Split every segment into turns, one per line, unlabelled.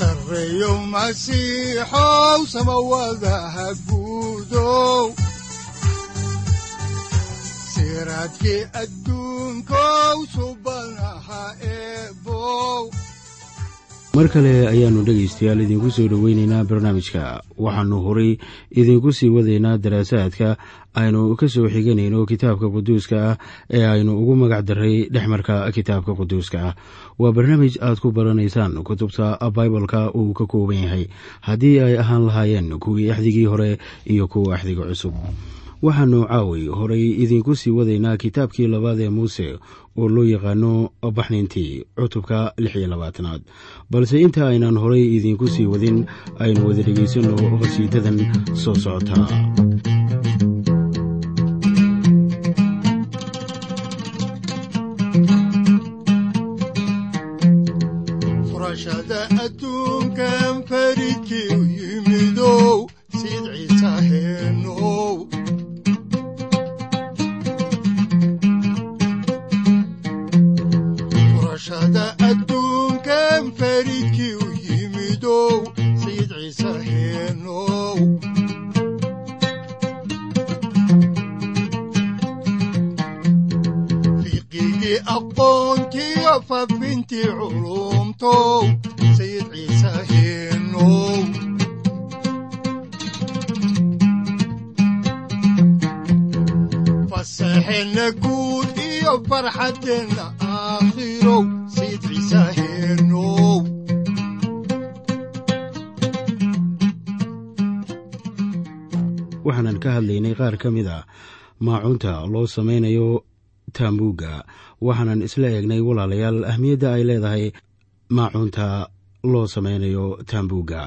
sareyow masiixow samawadaha guudow siraadkii adduunkow subanaha eebow
mar kale ayaannu dhegaystayaal idiinku soo dhoweynaynaa barnaamijka. Waxaannu horay idiinku sii wadaynaa daraasaadka aynu ka soo xiganayno kitaabka quduuska ah ee aynu ugu magac daray dhexmarka kitaabka quduuska ah. Waa barnaamij aad ku baranaysaan kutubta baibalka uu ka kooban yahay. Haddii ay ahaan lahaayeen kuwii axdigii hore iyo kuwa axdiga cusub waxaannu caaway horay idiinku sii wadaynaa kitaabkii labaad ee muuse oo loo yaqaano baxnintii cutubka lix iyo labaatanaad. Balse inta aynan horay idiinku sii wadin aynu wada dhegaysanno qhasiidadan soo socota
heenow
waxaanan ka hadlaynay qaar ka mid a maacuunta loo samaynayo taambuugga waxaanan isla eegnay walaalayaal ahmiyadda ay leedahay maacuunta loo samaynayo taambuugga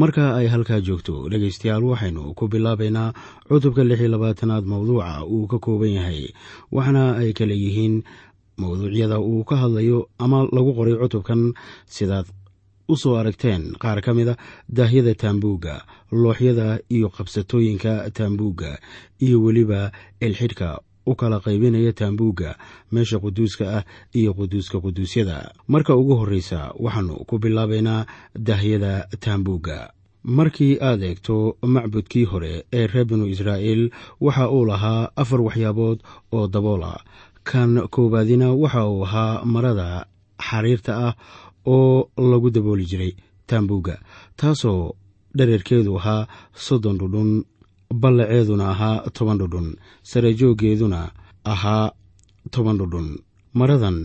marka ay halkaa joogto dhegaystayaal waxaynu ku bilaabaynaa cutubka lix iyo labaatanaad mawduuca uu ka kooban yahay waxaana ay kale yihiin mawduucyada uu ka hadlayo ama lagu qoray cutubkan. Sidaad u soo aragteen qaar ka mida daahyada taambuugga looxyada iyo qabsatooyinka taambuugga iyo weliba ilxidhka u kala qaybinaya taambuugga meesha quduuska ah iyo quduuska quduusyada. Marka ugu horreysa waxaannu ku bilaabaynaa daahyada taambuugga. Markii aad eegto macbudkii hore ee reer binu israa'iil waxa uu lahaa afar waxyaabood oo daboola. Kan koowaadina waxa uu ahaa marada xariirta ah oo lagu dabooli jiray taambuugga taasoo dherarkeedu ahaa soddon dhudhun ballaceeduna ahaa toban dhudhun sarajooggeeduna ahaa toban dhudhun. Maradan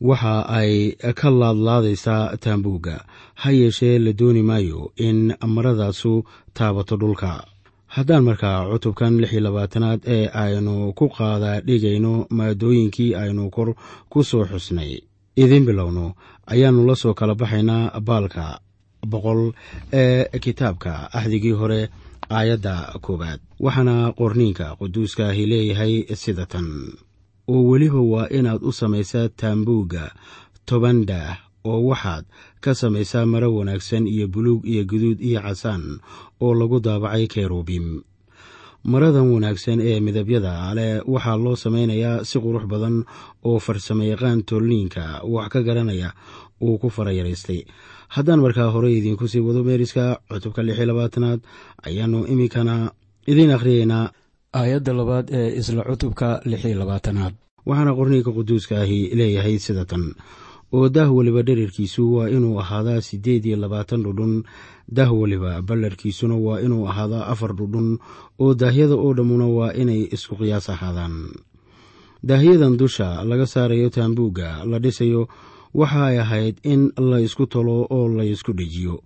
waxa ay ka laadlaadaysaa taambuugga ha yeeshee la dooni maayo in maradaasu taabato dhulka. Haddaan markaa cutubkan lix iyo labaatanaad ee aynu ku qaada dhigayno maadooyinkii aynu kor ku soo xusnay idiin bilowno ayaannu la soo kala baxaynaa baalka boqol ee kitaabka axdigii hore aayadda koowaad. Waxaana qorniinka quduuskaahi leeyahay sida tan oo weliba waa inaad u samaysaa taambuugga toban daah oo waxaad ka samaysaa maro wanaagsan iyo buluug iyo guduud iyo casaan oo lagu daabacay kerubiim maradan wanaagsan ee midabyada leh waxaa loo samaynayaa si qurux badan oo farsamayaqaan tolniinka wax ka garanaya uu ku farayaraystay haddaan markaa horey idiinku sii wado meeriska cutubka lix iyo labaatanaad ayaannu iminkana idiin akhriyeynaa. Aayadda labaad ee isla cutubka lix iyo labaatanaad. Waxaana qorniinka quduuska ahi leeyahay sida tan. Oo daah weliba dherarkiisu waa inuu ahaadaa siddeed iyo labaatan dhudhun. Daah weliba ballarkiisuna waa inuu ahaadaa afar dhudhun oo daahyada oo dhammuna waa inay isku qiyaas ahaadaan. Daahyadan dusha laga saarayo taambuugga la dhisayo waxa ay ahayd in la ysku talo oo la ysku dhejiyo.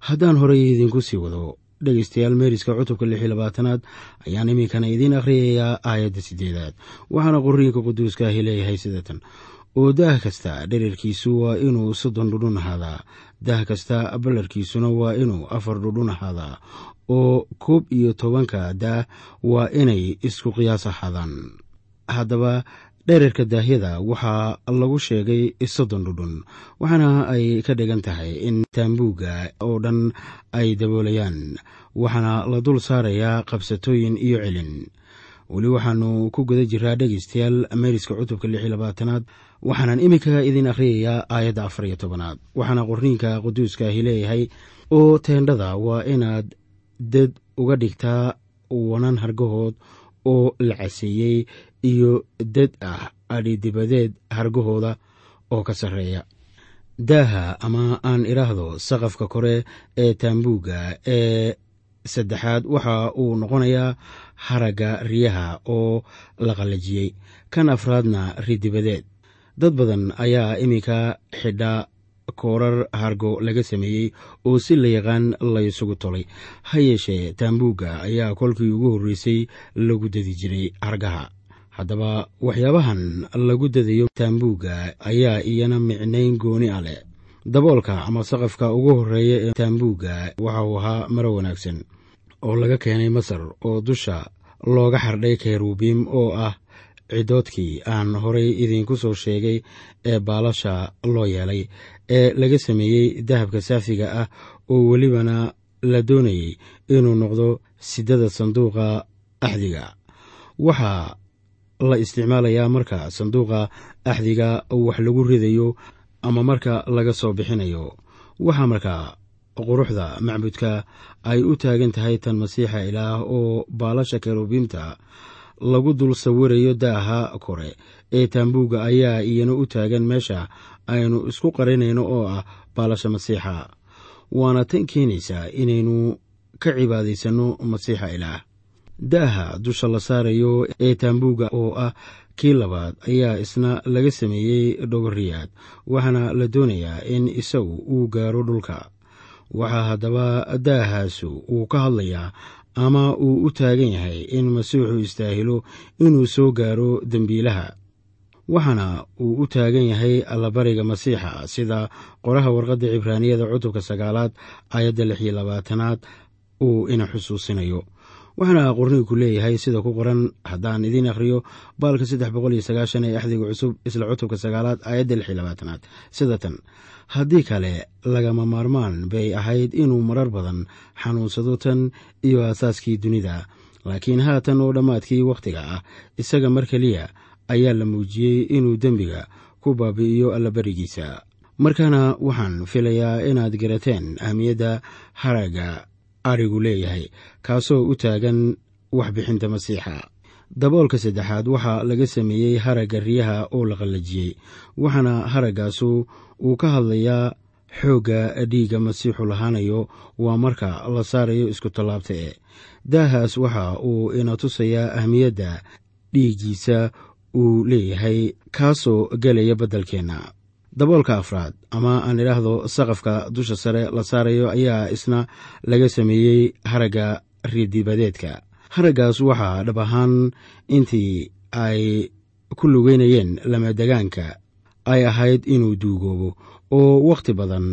Haddaan horey idinku sii wado dhegaystayaal meeriska cutubka lix iyo labaatanaad ayaan iminkana idiin akhriyayaa aayadda siddeedaad. Waxaana qorriinka quduuskaahi leeyahay sidatan. Oo daah kasta dherarkiisu waa inuu soddon dhudhun ahaadaa. Daah kasta ballarkiisuna waa inuu afar dhudhun ahaadaa. Oo koob iyo tobanka daah waa inay isku qiyaas ahaadaan. Haddaba dherarka daahyada waxaa lagu sheegay soddon dhudhun waxaana ay ka dhigan tahay in taambuugga oo dhan ay daboolayaan waxaana la dul saarayaa qabsatooyin iyo celin. Weli waxaanu ku guda jiraa dhegeystayaal meeriska cutubka lix iyo labaatanaad waxaanan iminka idin akhriyayaa aayadda afar iyo tobanaad waxaana qorniinka quduuskaahi leeyahay oo teendhada waa inaad dad uga dhigtaa wanan hargahood oo la caseeyey iyo dad ah adhidibadeed hargahooda oo ka sarreeya. Daaha ama aan idhaahdo saqafka kore ee taambuugga ee saddexaad waxa uu noqonayaa haragga riyaha oo la qallajiyey kan afraadna ridibadeed. Dad badan ayaa iminka xidha koorar hargo laga sameeyey oo si la yaqaan laysugu tolay. Ha yeeshee taambuugga ayaa kolkii ugu horreysay lagu dadi jiray hargaha. Haddaba waxyaabahan lagu dadayo taambuugga ayaa iyana micnayn gooni a leh. Daboolka ama saqafka ugu horreeya ee taambuugga waxa uu ahaa maro wanaagsan oo laga keenay masar oo dusha looga xardhay kerubiim oo ah cidoodkii aan horay idiinku soo sheegay ee baalasha loo yeelay ee laga sameeyey dahabka saafiga ah oo welibana la doonayey inuu noqdo sidada sanduuqa axdiga. Waxaa la isticmaalayaa marka sanduuqa axdiga wax lagu ridayo ama marka laga soo bixinayo. Waxaa markaa quruxda macbudka ay u taagan tahay tan masiixa ilaah oo baalasha kerubiimta lagu dul sawirayo daaha kore. Ee taambuugga ayaa iyana u taagan meesha aynu isku qarinayno oo ah baalasha masiixa. Waana tan keenaysaa inaynu ka cibaadaysanno masiixa ilaah. Daaha dusha la saarayo ee taambuugga oo ah kii labaad ayaa isna laga sameeyey dhogoriyaad waxaana la doonayaa in isagu uu gaaro dhulka. Waxaa haddaba daahaasu uu ka hadlayaa ama uu u taagan yahay in masiixu istaahilo inuu soo gaaro dembiilaha. Waxaana uu u taagan yahay allabariga masiixa sida qoraha warqadda cibraaniyada cutubka sagaalaad aayadda lix iyo labaatanaad uu ina xusuusinayo waxaana qorniinku leeyahay sida ku qoran haddaan idiin akhriyo baalka saddex boqol iyo sagaashan ee axdiga cusub isla cutubka sagaalaad aayadda lix iyo labaatanaad. Sida tan haddii kale lagama maarmaan bay ahayd inuu marar badan xanuunsado tan iyo aasaaskii dunida. Laakiin haatan oo dhammaadkii wakhtiga ah isaga mar keliya ayaa la muujiyey inuu dembiga ku baabi'iyo allabarigiisa markaana waxaan filayaa inaad garateen ahmiyadda haragga arigu leeyahay kaasoo u taagan waxbixinta masiixa. Daboolka saddexaad waxaa laga sameeyey haragga riyaha oo la qallajiyey waxaana haraggaasu uu ka hadlayaa xoogga dhiigga masiixu lahaanayo. Waa marka la saarayo isku tallaabta e daahaas waxa uu ina tusayaa ahmiyadda dhiiggiisa uu leeyahay kaasoo gelaya beddelkeenna daboolka afraad ama aan idhaahdo saqafka dusha sare la saarayo ayaa isna laga sameeyey haragga ridibadeedka haraggaas waxaa dhab ahaan intii ay ku lugeynayeen lamadegaanka ay ahayd inuu duugoobo oo wakhti badan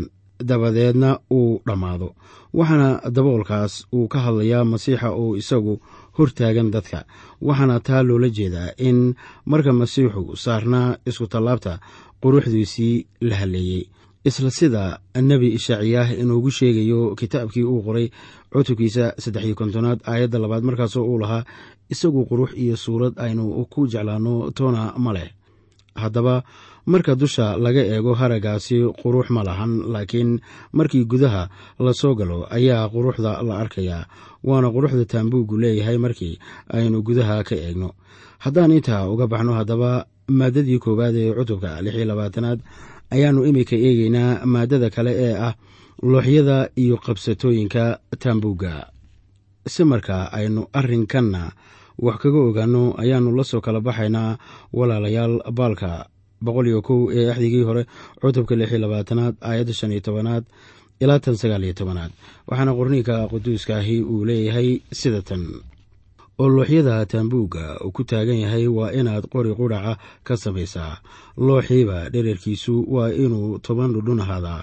dabadeedna uu dhammaado waxaana daboolkaas uu ka hadlayaa masiixa oo isagu hortaagan dadka waxaana taa loola jeedaa in marka masiixu saarnaa isku tallaabta quruxdiisii la halleeyey isla sida nebi ishaaciyaah inuugu sheegayo kitaabkii uu qoray cutubkiisa saddex iyo kontonaad aayadda labaad markaasoo uu lahaa isagu qurux iyo suurad aynu ku jeclaanno toona ma leh. Haddaba marka dusha laga eego haraggaasi qurux ma lahan laakiin markii gudaha la soo galo ayaa quruxda la arkayaa waana quruxda taambuuggu leeyahay markii aynu gudaha ka eegno. Haddaan intaa uga baxno haddaba maaddadii koowaad ee cutubka lix iyo labaatanaad ayaannu iminka eegeynaa maaddada kale ee ah looxyada iyo qabsatooyinka taambuugga si marka aynu arrinkanna wax kaga ogaanno ayaannu la soo kala baxaynaa walaalayaal baalka. Boqol iyo kow ee axdigii hore cutubka lix iyo labaatanaad aayadda shan iyo tobanaad ilaa tan sagaal iyo tobanaad. Waxaana qorniinka quduuskaahi uu leeyahay sida tan oo looxyada taambuugga uu ku taagan yahay waa inaad qori qudhaca ka samaysaa. Looxiiba dherarkiisu waa inuu toban dhudhun ahaadaa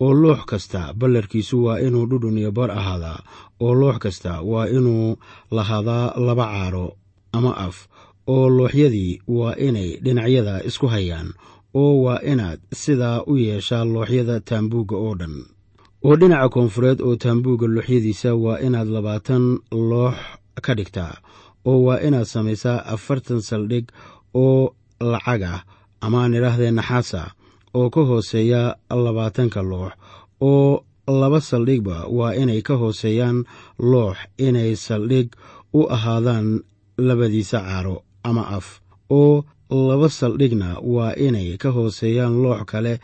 oo loox kasta ballarkiisu waa inuu dhudhun iyo bar ahaadaa oo loox kasta waa inuu lahaadaa laba caaro ama af oo looxyadii waa inay dhinacyada isku hayaan oo waa inaad sidaa u yeeshaa looxyada taambuugga oo dhan. Oo dhinaca koonfureed oo taambuugga looxyadiisa waa inaad labaatan loox ka dhigtaa oo waa inaad samaysaa afartan saldhig oo lacag ah amaan idhaahdee naxaasa oo ka hooseeya labaatanka loox oo laba saldhigba waa inay ka hooseeyaan loox inay saldhig u ahaadaan labadiisa caaro ama af oo laba saldhigna waa inay ka hooseeyaan loox kale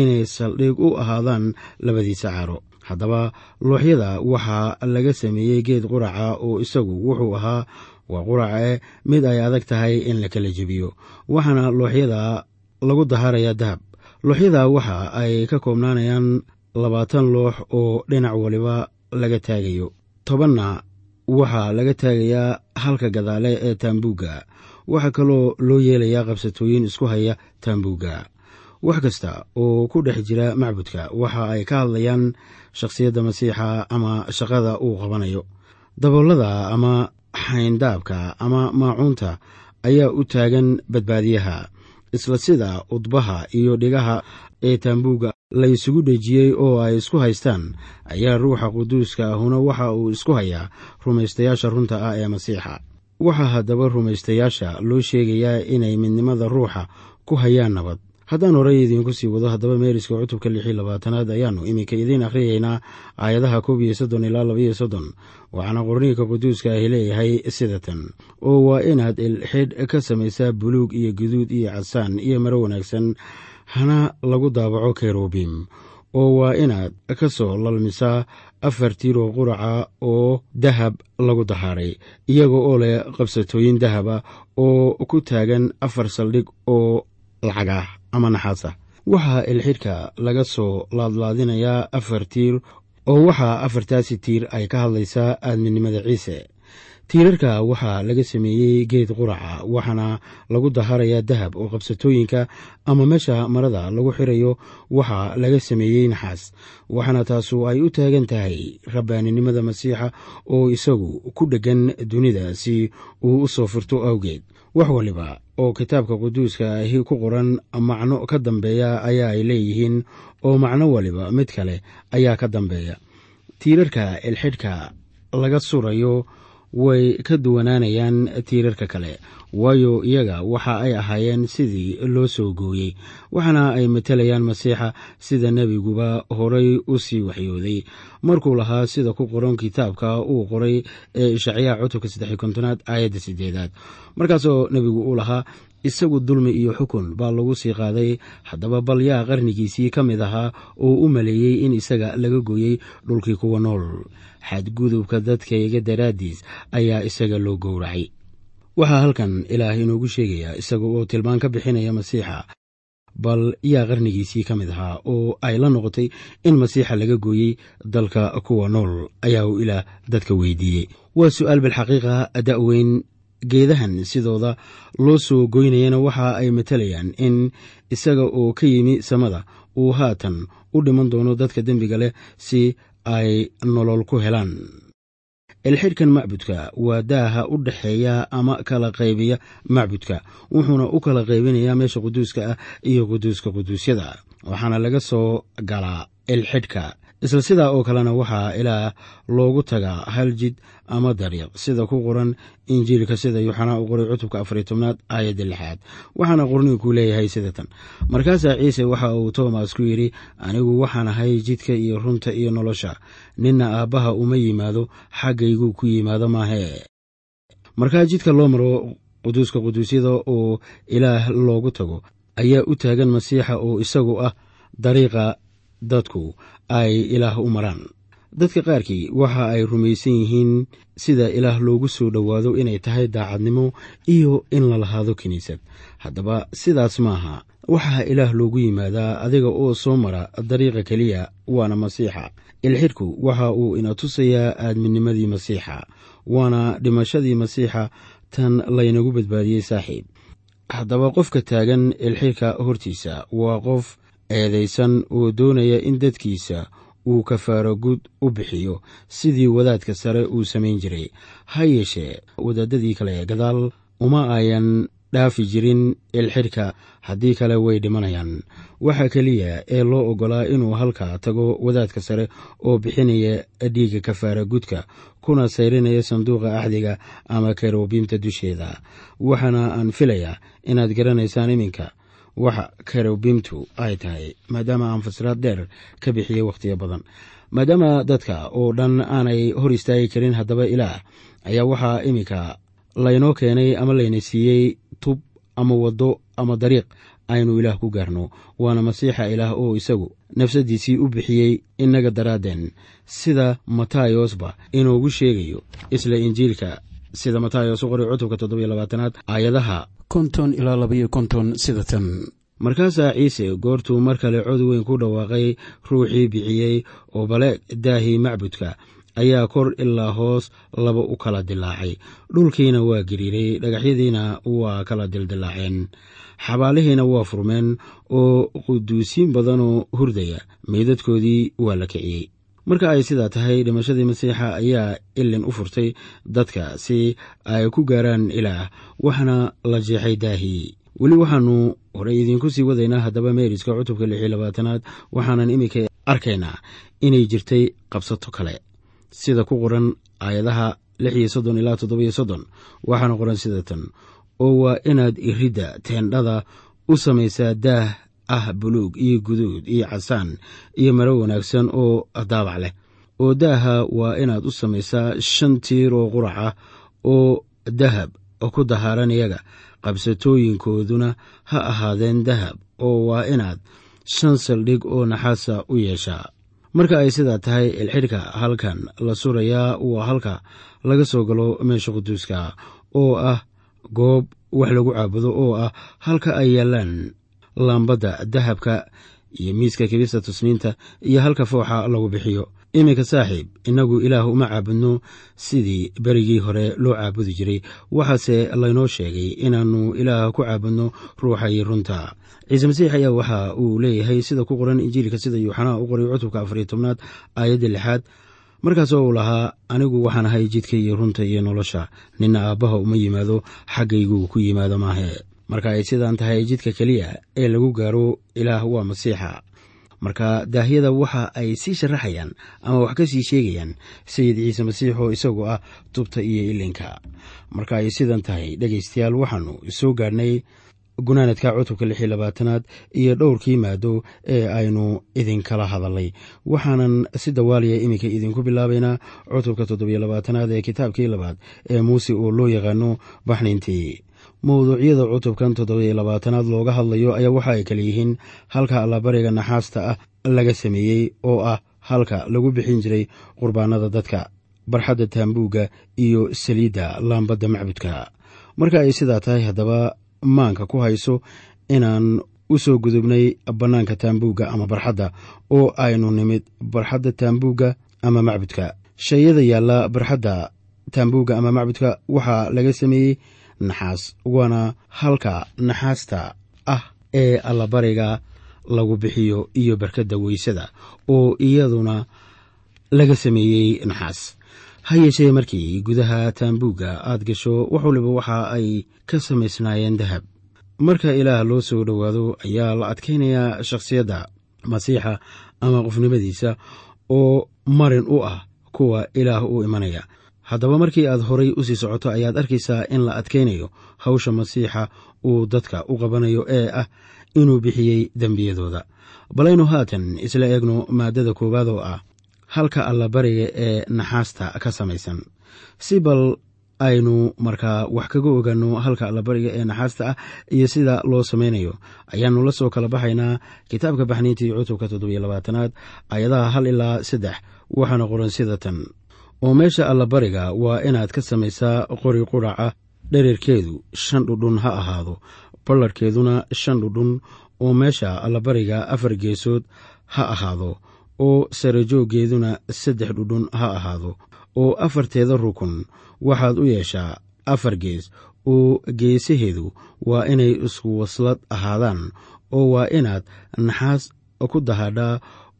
inay saldhig u ahaadaan labadiisa caaro haddaba looxyada waxaa laga sameeyey geed quraca oo isagu wuxuu ahaa waa qurace mid ay adag tahay in la kala jebiyo waxaana looxyada lagu daharayaa dahab. Looxyada waxa ay ka koobnaanayaan labaatan loox oo dhinac waliba laga taagayo tobanna waxaa laga taagayaa halka gadaale ee taambuugga waxaa kaloo loo yeelayaa qabsatooyin isku haya taambuugga wax kasta oo ku dhex jira macbudka. Waxa ay ka hadlayaan shakhsiyadda masiixa ama shaqada uu qabanayo. Daboolada ama xayndaabka ama maacuunta ayaa u taagan badbaadiyaha isla sida udbaha iyo dhigaha ee taambuugga la isugu dhejiyey oo ay isku haystaan. Ayaa ruuxa quduuska ahuna waxa uu isku hayaa rumaystayaasha runta ah ee masiixa. Waxaa haddaba rumaystayaasha loo sheegayaa inay midnimada ruuxa ku hayaan nabad haddaan horey idiinku sii wado haddaba meeriska cutubka lix iyo labaatanaad ayaannu iminka idiin akhriyaynaa aayadaha koob iyo soddon ilaa labaiyo soddon. Waxaana qorniinka quduuska ahi leeyahay sida tan oo waa inaad ilxidh ka samaysaa buluug iyo guduud iyo casaan iyo maro wanaagsan. Hana lagu daabaco kerubiim oo waa inaad ka soo lalmisaa afar tiiroo quraca oo dahab lagu dahaaray. Iyaga oo leh qabsatooyin dahaba oo ku taagan afar saldhig oo lacagah ama naxaasa waxaa ilxidhka laga soo laadlaadinayaa afar tiir oo waxaa afartaasi tiir ay ka hadlaysaa aadminimada ciise tiirarka waxaa laga sameeyey geed quraca waxaana lagu daharayaa dahab oo qabsatooyinka ama meesha marada lagu xirayo waxaa laga sameeyey naxaas. Waxaana taasu ay u taagan tahay rabbaaninimada masiixa oo isagu ku dheggan dunida si uu u soo furto awgeed. Wax waliba oo kitaabka quduuska ahi ku qoran macno ka dambeeya ayaa ay leeyihiin oo macno waliba mid kale ayaa ka dambeeya. Tiirarka ilxidhka laga surayo way ka duwanaanayaan tiirarka kale. Waayo iyaga waxa ay ahaayeen sidii loo soo gooyey waxaana ay matelayaan masiixa sida nebiguba horay u sii waxyooday. Markuu lahaa sida ku qoran kitaabka uu qoray ee ishacyaha cutubka saddex kontonaad aayadda sideedaad markaasoo nebigu uu lahaa isagu dulmi iyo xukun baa lagu sii qaaday haddaba bal yaa qarnigiisii ka mid ahaa oo u maleeyey in isaga laga gooyey dhulkii kuwa nool xadgudubka dadkayga daraaddiis ayaa isaga loo gowracay. Waxaa halkan ilaah inoogu sheegayaa isaga oo tilmaan ka bixinaya masiixa bal yaa qarnigiisii ka mid ahaa oo ay la noqotay in masiixa laga gooyey dalka kuwa nool ayaa uu ilaah dadka weydiiyey. Waa su'aal bilxaqiiqa da'weyn geedahan sidooda loo soo goynayana waxa ay matalayaan in isaga oo ka yimi samada uu haatan u dhiman doono dadka dembiga leh si ay nolol ku helaan. Ilxidhkan macbudka waa daaha u dhexeeya ama kala qaybiya macbudka wuxuuna u kala qaybinayaa meesha quduuska ah iyo quduuska quduusyada waxaana laga soo galaa ilxidhka isla sidaa oo kalena waxaa ilaah loogu tagaa hal jid ama dariiq sida ku qoran injiilka sida yuuxanaa u qoray cutubka afariy tobnaad aayadda lixaad. Waxaana qorniinku leeyahay sida tan. Markaasaa ciise waxa uu toomas ku yidhi anigu waxaan ahay jidka iyo runta iyo nolosha. Ninna aabbaha uma yimaado xaggayguu ku yimaado maahee markaa jidka loo maro quduuska quduusyada oo ilaah loogu tago ayaa u taagan masiixa oo isagu ah dariiqa dadku ay ilaah u maraan. Dadka qaarkii waxa ay rumaysan yihiin sida ilaah loogu soo dhowaado inay tahay daacadnimo iyo in la lahaado kiniisad. Haddaba sidaas maaha waxaa ilaah loogu yimaadaa adiga oo soo mara dariiqa keliya waana masiixa. Ilxidhku waxa uu ina tusayaa aadminimadii masiixa waana dhimashadii masiixa tan laynagu badbaadiyey saaxiib. Haddaba qofka taagan ilxidhka hortiisa waa qof eedaysan oo doonaya in dadkiisa uu kafaaro guud u bixiyo sidii wadaadka sare uu samayn jiray. Ha yeeshee wadaadadii kale gadaal uma ayan dhaafi jirin ilxidhka haddii kale way dhimanayaan. Waxaa keliya ee loo oggolaa inuu halka tago wadaadka sare oo bixinaya dhiigga kafaara gudka kuna sayrinaya sanduuqa axdiga ama kerobiimta dusheeda. Waxaana aan filayaa inaad garanaysaan iminka waxa kerobiimtu ay tahay maadaama aan fasiraad dheer ka bixiyey wakhtiyo badan. Maadaama dadka oo dhan aanay hor istaagi karin haddaba ilaah ayaa waxaa iminka laynoo keenay ama layna siiyey tub ama waddo ama dariiq aynu ilaah ku gaarno. Waana masiixa ilaah oo isagu nafsadiisii u bixiyey innaga daraaddeen sida matayosba inoogu sheegayo isla injiilka sida matayos u qoray cutubka toddobiyo labaatanaad aayadaha
konton ilaa labayo konton sida
markaasaa ciise goortuu mar kale cod weyn ku dhawaaqay ruuxii bixiyey oo baleeg daahii macbudka ayaa kor ilaa hoos laba u kala dilaacay dhulkiina waa giriiray dhagaxyadiina waa kala dildilaaceen xabaalihiina waa furmeen oo quduusiin badanoo hurdaya. Meydadkoodii waa la kiciyey marka ay sidaa tahay dhimashadii masiixa ayaa ilin u furtay dadka si ay ku gaaraan ilaah waxaana la jeexay daahii weli waxaanu horey idiinku sii wadaynaa haddaba meeriska cutubka lix iyo labaatanaad waxaanan iminka arkaynaa inay jirtay qabsato kale. Sida ku qoran aayadaha lix iyo soddon ilaa toddobiyo soddon waxaana qoran sida tan oo waa inaad iridda teendhada u samaysaa daah ah buluug iyo guduud iyo casaan iyo maro wanaagsan oo daabac leh. Oo daaha waa inaad u samaysaa shan tiir oo qurac ah oo dahab ku dahaaran iyaga. Qabsatooyinkooduna ha ahaadeen dahab oo waa inaad shan saldhig oo naxaasa u yeeshaa. Marka ay sidaa tahay ilxidhka halkan la surayaa waa halka laga soo galo meesha quduuska oo ah goob wax lagu caabudo oo ah halka ay yaallaan laambadda dahabka iyo miiska kibista tusniinta iyo halka fooxa lagu bixiyo. Iminka saaxiib innagu ilaah uma caabudno sidii berigii hore loo caabudi jiray. Waxaase laynoo sheegay inaannu ilaah ku caabudno ruuxa iyo runta. Ciise masiix ayaa waxa uu leeyahay sida ku qoran injiilka sida yuuxanaa u qoray cutubka afariyo tobnaad aayadda lixaad. Markaasoo uu lahaa anigu waxaan ahay jidka iyo runta iyo nolosha. Nina aabbaha uma yimaado xaggaygu ku yimaado maahe marka ay sidaan tahay jidka keliya ee lagu gaaro ilaah waa masiixa. Marka daahyada waxa ay sii sharaxayaan ama wax ka sii sheegayaan sayid ciise masiix oo isagu ah tubta iyo ilinka. Marka ay sidan tahay dhegaystayaal waxaanu soo gaadhnay gunaanadka cutubka lix iyo labaatanaad iyo dhowrkii maado ee aynu idinkala hadalnay. Waxaanan si dawaaliya iminka idinku bilaabaynaa cutubka toddobiyo labaatanaad ee kitaabkii labaad ee muuse oo loo yaqaano baxnayntii mawduucyada cutubkan toddobiyo labaatanaad looga hadlayo ayaa waxa ay kale yihiin halka allabariga naxaasta ah laga sameeyey oo ah halka lagu bixin jiray qurbaanada dadka barxadda taambuugga iyo saliidda laambadda macbudka. Marka ay sidaa tahay haddaba maanka ku hayso inaan u soo gudubnay bannaanka taambuugga ama barxadda oo aynu nimid barxadda taambuugga ama macbudka. Shayada yaalla barxadda taambuugga ama macbudka waxaa laga sameeyey naxaas waana halka naxaasta ah ee allabariga lagu bixiyo iyo barkadda weysada oo iyaduna laga sameeyey naxaas. Ha yeeshee markii gudaha taambuugga aad gasho wax waliba waxa ay ka samaysnaayeen dahab. Marka ilaah loo soo dhowaado ayaa la adkaynayaa shakhsiyadda masiixa ama qofnimadiisa oo marin u ah kuwa ilaah u imanaya haddaba markii aad horay u sii socoto ayaad arkaysaa in la adkaynayo hawsha masiixa uu dadka u qabanayo ee ah inuu bixiyey dembiyadooda. Balaynu haatan isla eegno maaddada koowaad oo ah halka allabariga ee naxaasta ka samaysan. Si bal aynu markaa wax kaga ogaano halka allabariga ee naxaasta ah iyo sida loo samaynayo ayaannu la soo kala baxaynaa kitaabka baxniintii cutubka toddobiyo labaatanaad ayadaha hal ilaa saddex waxaana qoran sida tan oo meesha allabariga waa inaad ka samaysaa qori quraca dherarkeedu shan dhudhun ha ahaado ballarkeeduna shan dhudhun oo meesha allabariga afar geesood ha ahaado oo sarajooggeeduna saddex dhudhun ha ahaado oo afarteeda rukun waxaad u yeeshaa afar gees oo geesaheedu waa inay isku waslad ahaadaan oo waa inaad naxaas ku dahadhaa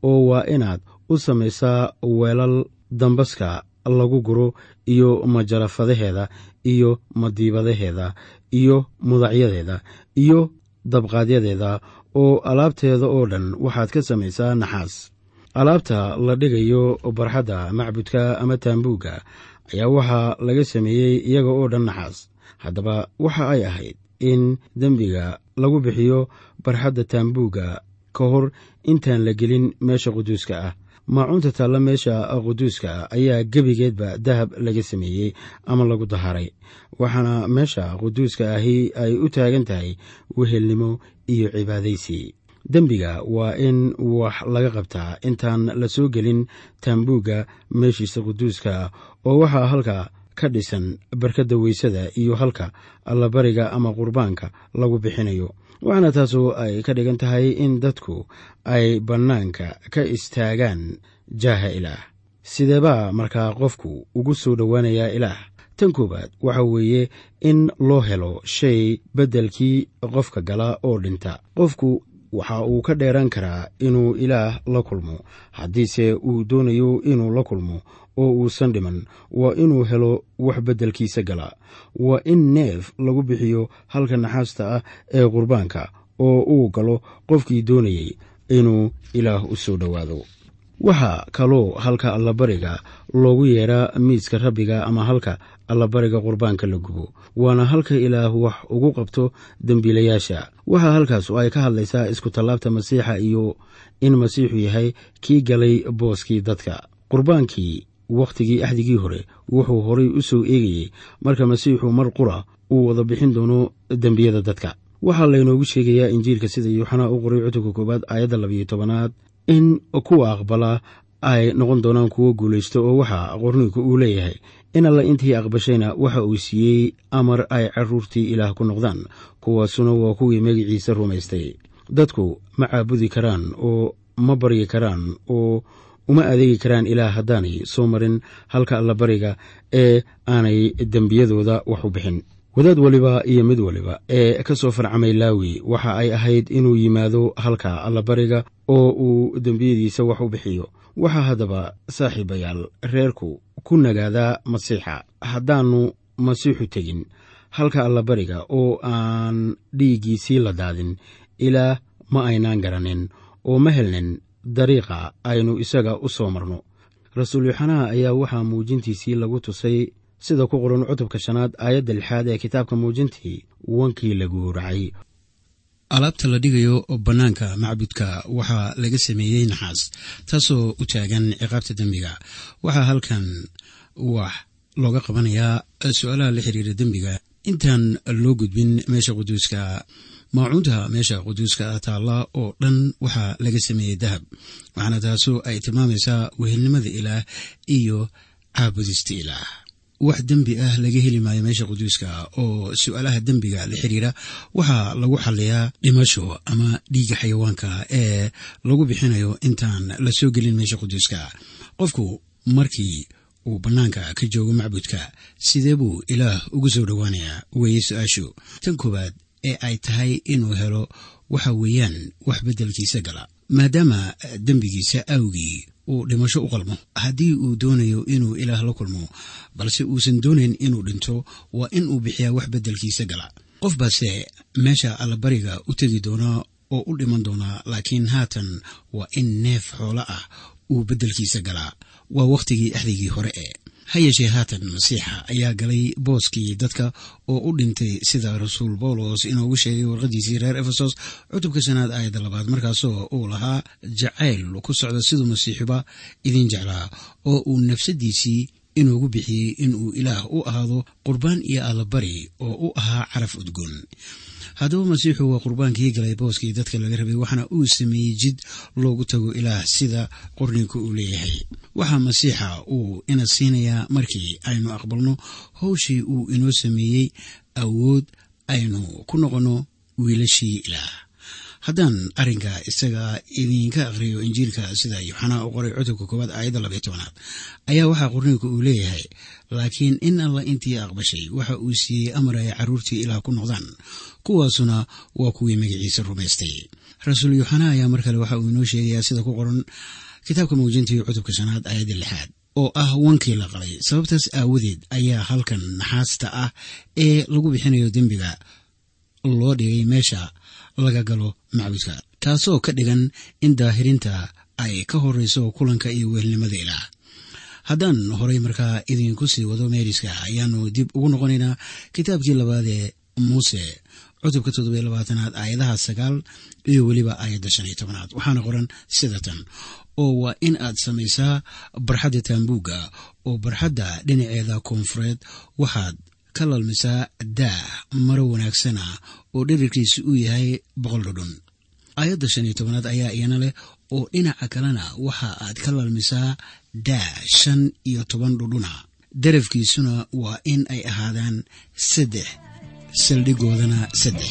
oo waa inaad u samaysaa weelal dambaska lagu guro iyo majarafadaheeda iyo madiibadaheeda iyo mudacyadeeda iyo dabqaadyadeeda oo alaabteeda oo dhan waxaad ka samaysaa naxaas. Alaabta la dhigayo barxadda macbudka ama taambuugga ayaa waxaa laga sameeyey iyaga oo dhan naxaas. Haddaba waxa ay ahayd in dembiga lagu bixiyo barxadda taambuugga ka hor intaan la gelin meesha quduuska ah maacuunta taalla meesha quduuska ayaa gebigeedba dahab laga sameeyey ama lagu daharay waxaana meesha quduuska ahi ay u taagan tahay wehelnimo iyo cibaadaysi. Dembiga waa in wax laga qabtaa intaan la soo gelin taambuugga meeshiisa quduuska oo waxaa halka ka dhisan barkadda weysada iyo halka allabariga ama qurbaanka lagu bixinayo waxaana taasoo ay ka dhigan tahay in dadku ay bannaanka ka istaagaan jaaha ilaah. Sideebaa markaa qofku ugu soo dhowaanayaa ilaah? Tan koowaad waxa weeye in loo helo shay beddelkii qofka gala oo dhinta. Qofku waxa uu ka dheeraan karaa inuu ilaah la kulmo. Haddiise uu doonayo inuu la kulmo oo uusan dhiman waa inuu helo wax beddelkiisa gala. Waa in neef lagu bixiyo halka naxaasta ah ee qurbaanka oo uu galo qofkii doonayey inuu ilaah u soo dhowaado. Waxaa kaloo halka allabariga loogu yeeraa miiska rabbiga ama halka allabariga qurbaanka la gubo waana halka ilaah wax ugu qabto dembiilayaasha. Waxaa halkaasu ay ka hadlaysaa isku tallaabta masiixa iyo in masiixu yahay kii galay booskii dadka. Qurbaankii wakhtigii axdigii hore wuxuu horay u soo eegayey marka masiixu mar qura uu wada bixin doono dembiyada dadka. Waxaa laynoogu sheegayaa injiilka sida yuuxanaa u qoray cutubka koowaad aayadda labayo tobanaad in kuwa aqbala ay noqon doonaan kuwo guulaysto oo waxaa qorniinku uu leeyahay. In alla intii aqbashayna waxa uu siiyey amar ay caruurtii ilaah ku noqdaan kuwaasuna waa kuwii magiciisa rumaystay. Dadku ma caabudi karaan oo ma baryi karaan oo uma adeegi karaan ilaah haddaanay soo marin halka allabariga ee aanay dembiyadooda wax u bixin. Wadaad waliba iyo mid waliba ee ka soo farcamay laawi waxa ay ahayd inuu yimaado halka allabariga oo uu dembiyadiisa wax u bixiyo. Waxaa haddaba saaxiibayaal reerku ku nagaadaa masiixa. Haddaannu masiixu tegin halka allabariga oo aan dhiiggiisii la daadin ilaah ma aynaan garanin oo ma helnin dariiqa aynu isaga u soo marno. Rasuul yuxanaha ayaa waxaa muujintiisii lagu tusay sida ku qoran cutubka shanaad aayadda lixaad ee kitaabka muujintii wankii la guuracay
alaabta la dhigayo bannaanka macbudka waxaa laga sameeyey naxaas taasoo u taagan ciqaabta dembiga. Waxaa halkan wax looga qabanayaa su'aalaha la xiriira dembiga. Intaan loo gudbin meesha quduuska maacuunta meesha quduuska taalla oo dhan waxaa laga sameeyey dahab waxaana taasoo ay tilmaamaysaa wehelnimada ilaah iyo caabudista ilaah. Wax dembi ah laga heli maayo meesha quduuska oo su'aalaha dembiga la xiriira waxaa lagu xaliyaa dhimasho ama dhiiga xayawaanka ee lagu bixinayo intaan la soo gelin meesha quduuska qofku markii uu bannaanka ka joogo macbudka sidee buu ilaah ugu soo dhowaanayaa weeye su'aashu? Tan koowaad ee ay tahay inuu helo waxa weeyaan wax beddelkiisa gala maadaama dembigiisa awgii uu dhimasho u qalmo. Haddii uu doonayo inuu ilaah la kulmo balse uusan doonayn inuu dhinto waa in uu bixiyaa wax beddelkiisa gala. Qof baase meesha allabariga u tegi doonaa oo u dhiman doonaa laakiin haatan waa in neef xoolo ah uu beddelkiisa galaa waa wakhtigii axdigii hore ee ha yeeshee haatan masiixa ayaa galay booskii dadka oo u dhintay sida rasuul bawlos inoogu sheegay warqadiisii reer efesos cutubka shanaad aayadda labaad markaasoo uu lahaa jacayl ku socda siduu masiixuba idin jeclaa oo uu nafsadiisii inoogu bixiyey inuu ilaah u ahaado qurbaan iyo allabari oo u ahaa caraf udgoon haddaba masiixu waa qurbaankii galay booskii dadka laga rabay waxaana uu sameeyey jid loogu tago ilaah sida qorninka uu leeyahay. Waxaa masiixa uu ina siinayaa markii aynu aqbalno howshii uu inoo sameeyey awood aynu ku noqonno wiilashii ilaah haddaan arrinka isaga idinka akhriyo injiilka sida yuxanaa u qoray cutubka koowaad aayadda labaiy tobanaad ayaa waxaa qorniinku uu leeyahay laakiin in alla intii aqbashay waxa uu siiyey amar ay carruurtii ilaah ku noqdaan kuwaasuna waa kuwii magaciisa rumaystay. Rasuul yuxanaa ayaa mar kale waxa uu inoo sheegayaa sida ku qoran kitaabka muujintii cutubka shanaad aayadda lixaad oo ah wankii la qalay. Sababtaas aawadeed ayaa halkan naxaasta ah ee lagu bixinayo dembiga loo dhigay meesha laga galo macbudka taasoo ka dhigan in daahirinta ay ka horeyso kulanka iyo wehelnimada ilaah haddaan horay markaa idinku sii wado meeriska ayaanu dib ugu noqonaynaa kitaabkii labaad ee muuse cutubka toddobiyo labaatanaad aayadaha sagaal iyo weliba aayadda shan iyo tobanaad. Waxaana qoran sida tan oo waa in aad samaysaa barxadda taambuugga oo barxadda dhinaceeda koonfureed waxaad ka lalmisaa daah maro wanaagsana oo dhirirkiisu uu yahay boqol dhudhun aayadda shan iyo tobanaad ayaa iyana leh oo dhinaca kalena waxa aad ka lalmisaa daah shan iyo toban dhudhuna darafkiisuna waa in ay ahaadaan saddex saldhigoodana saddex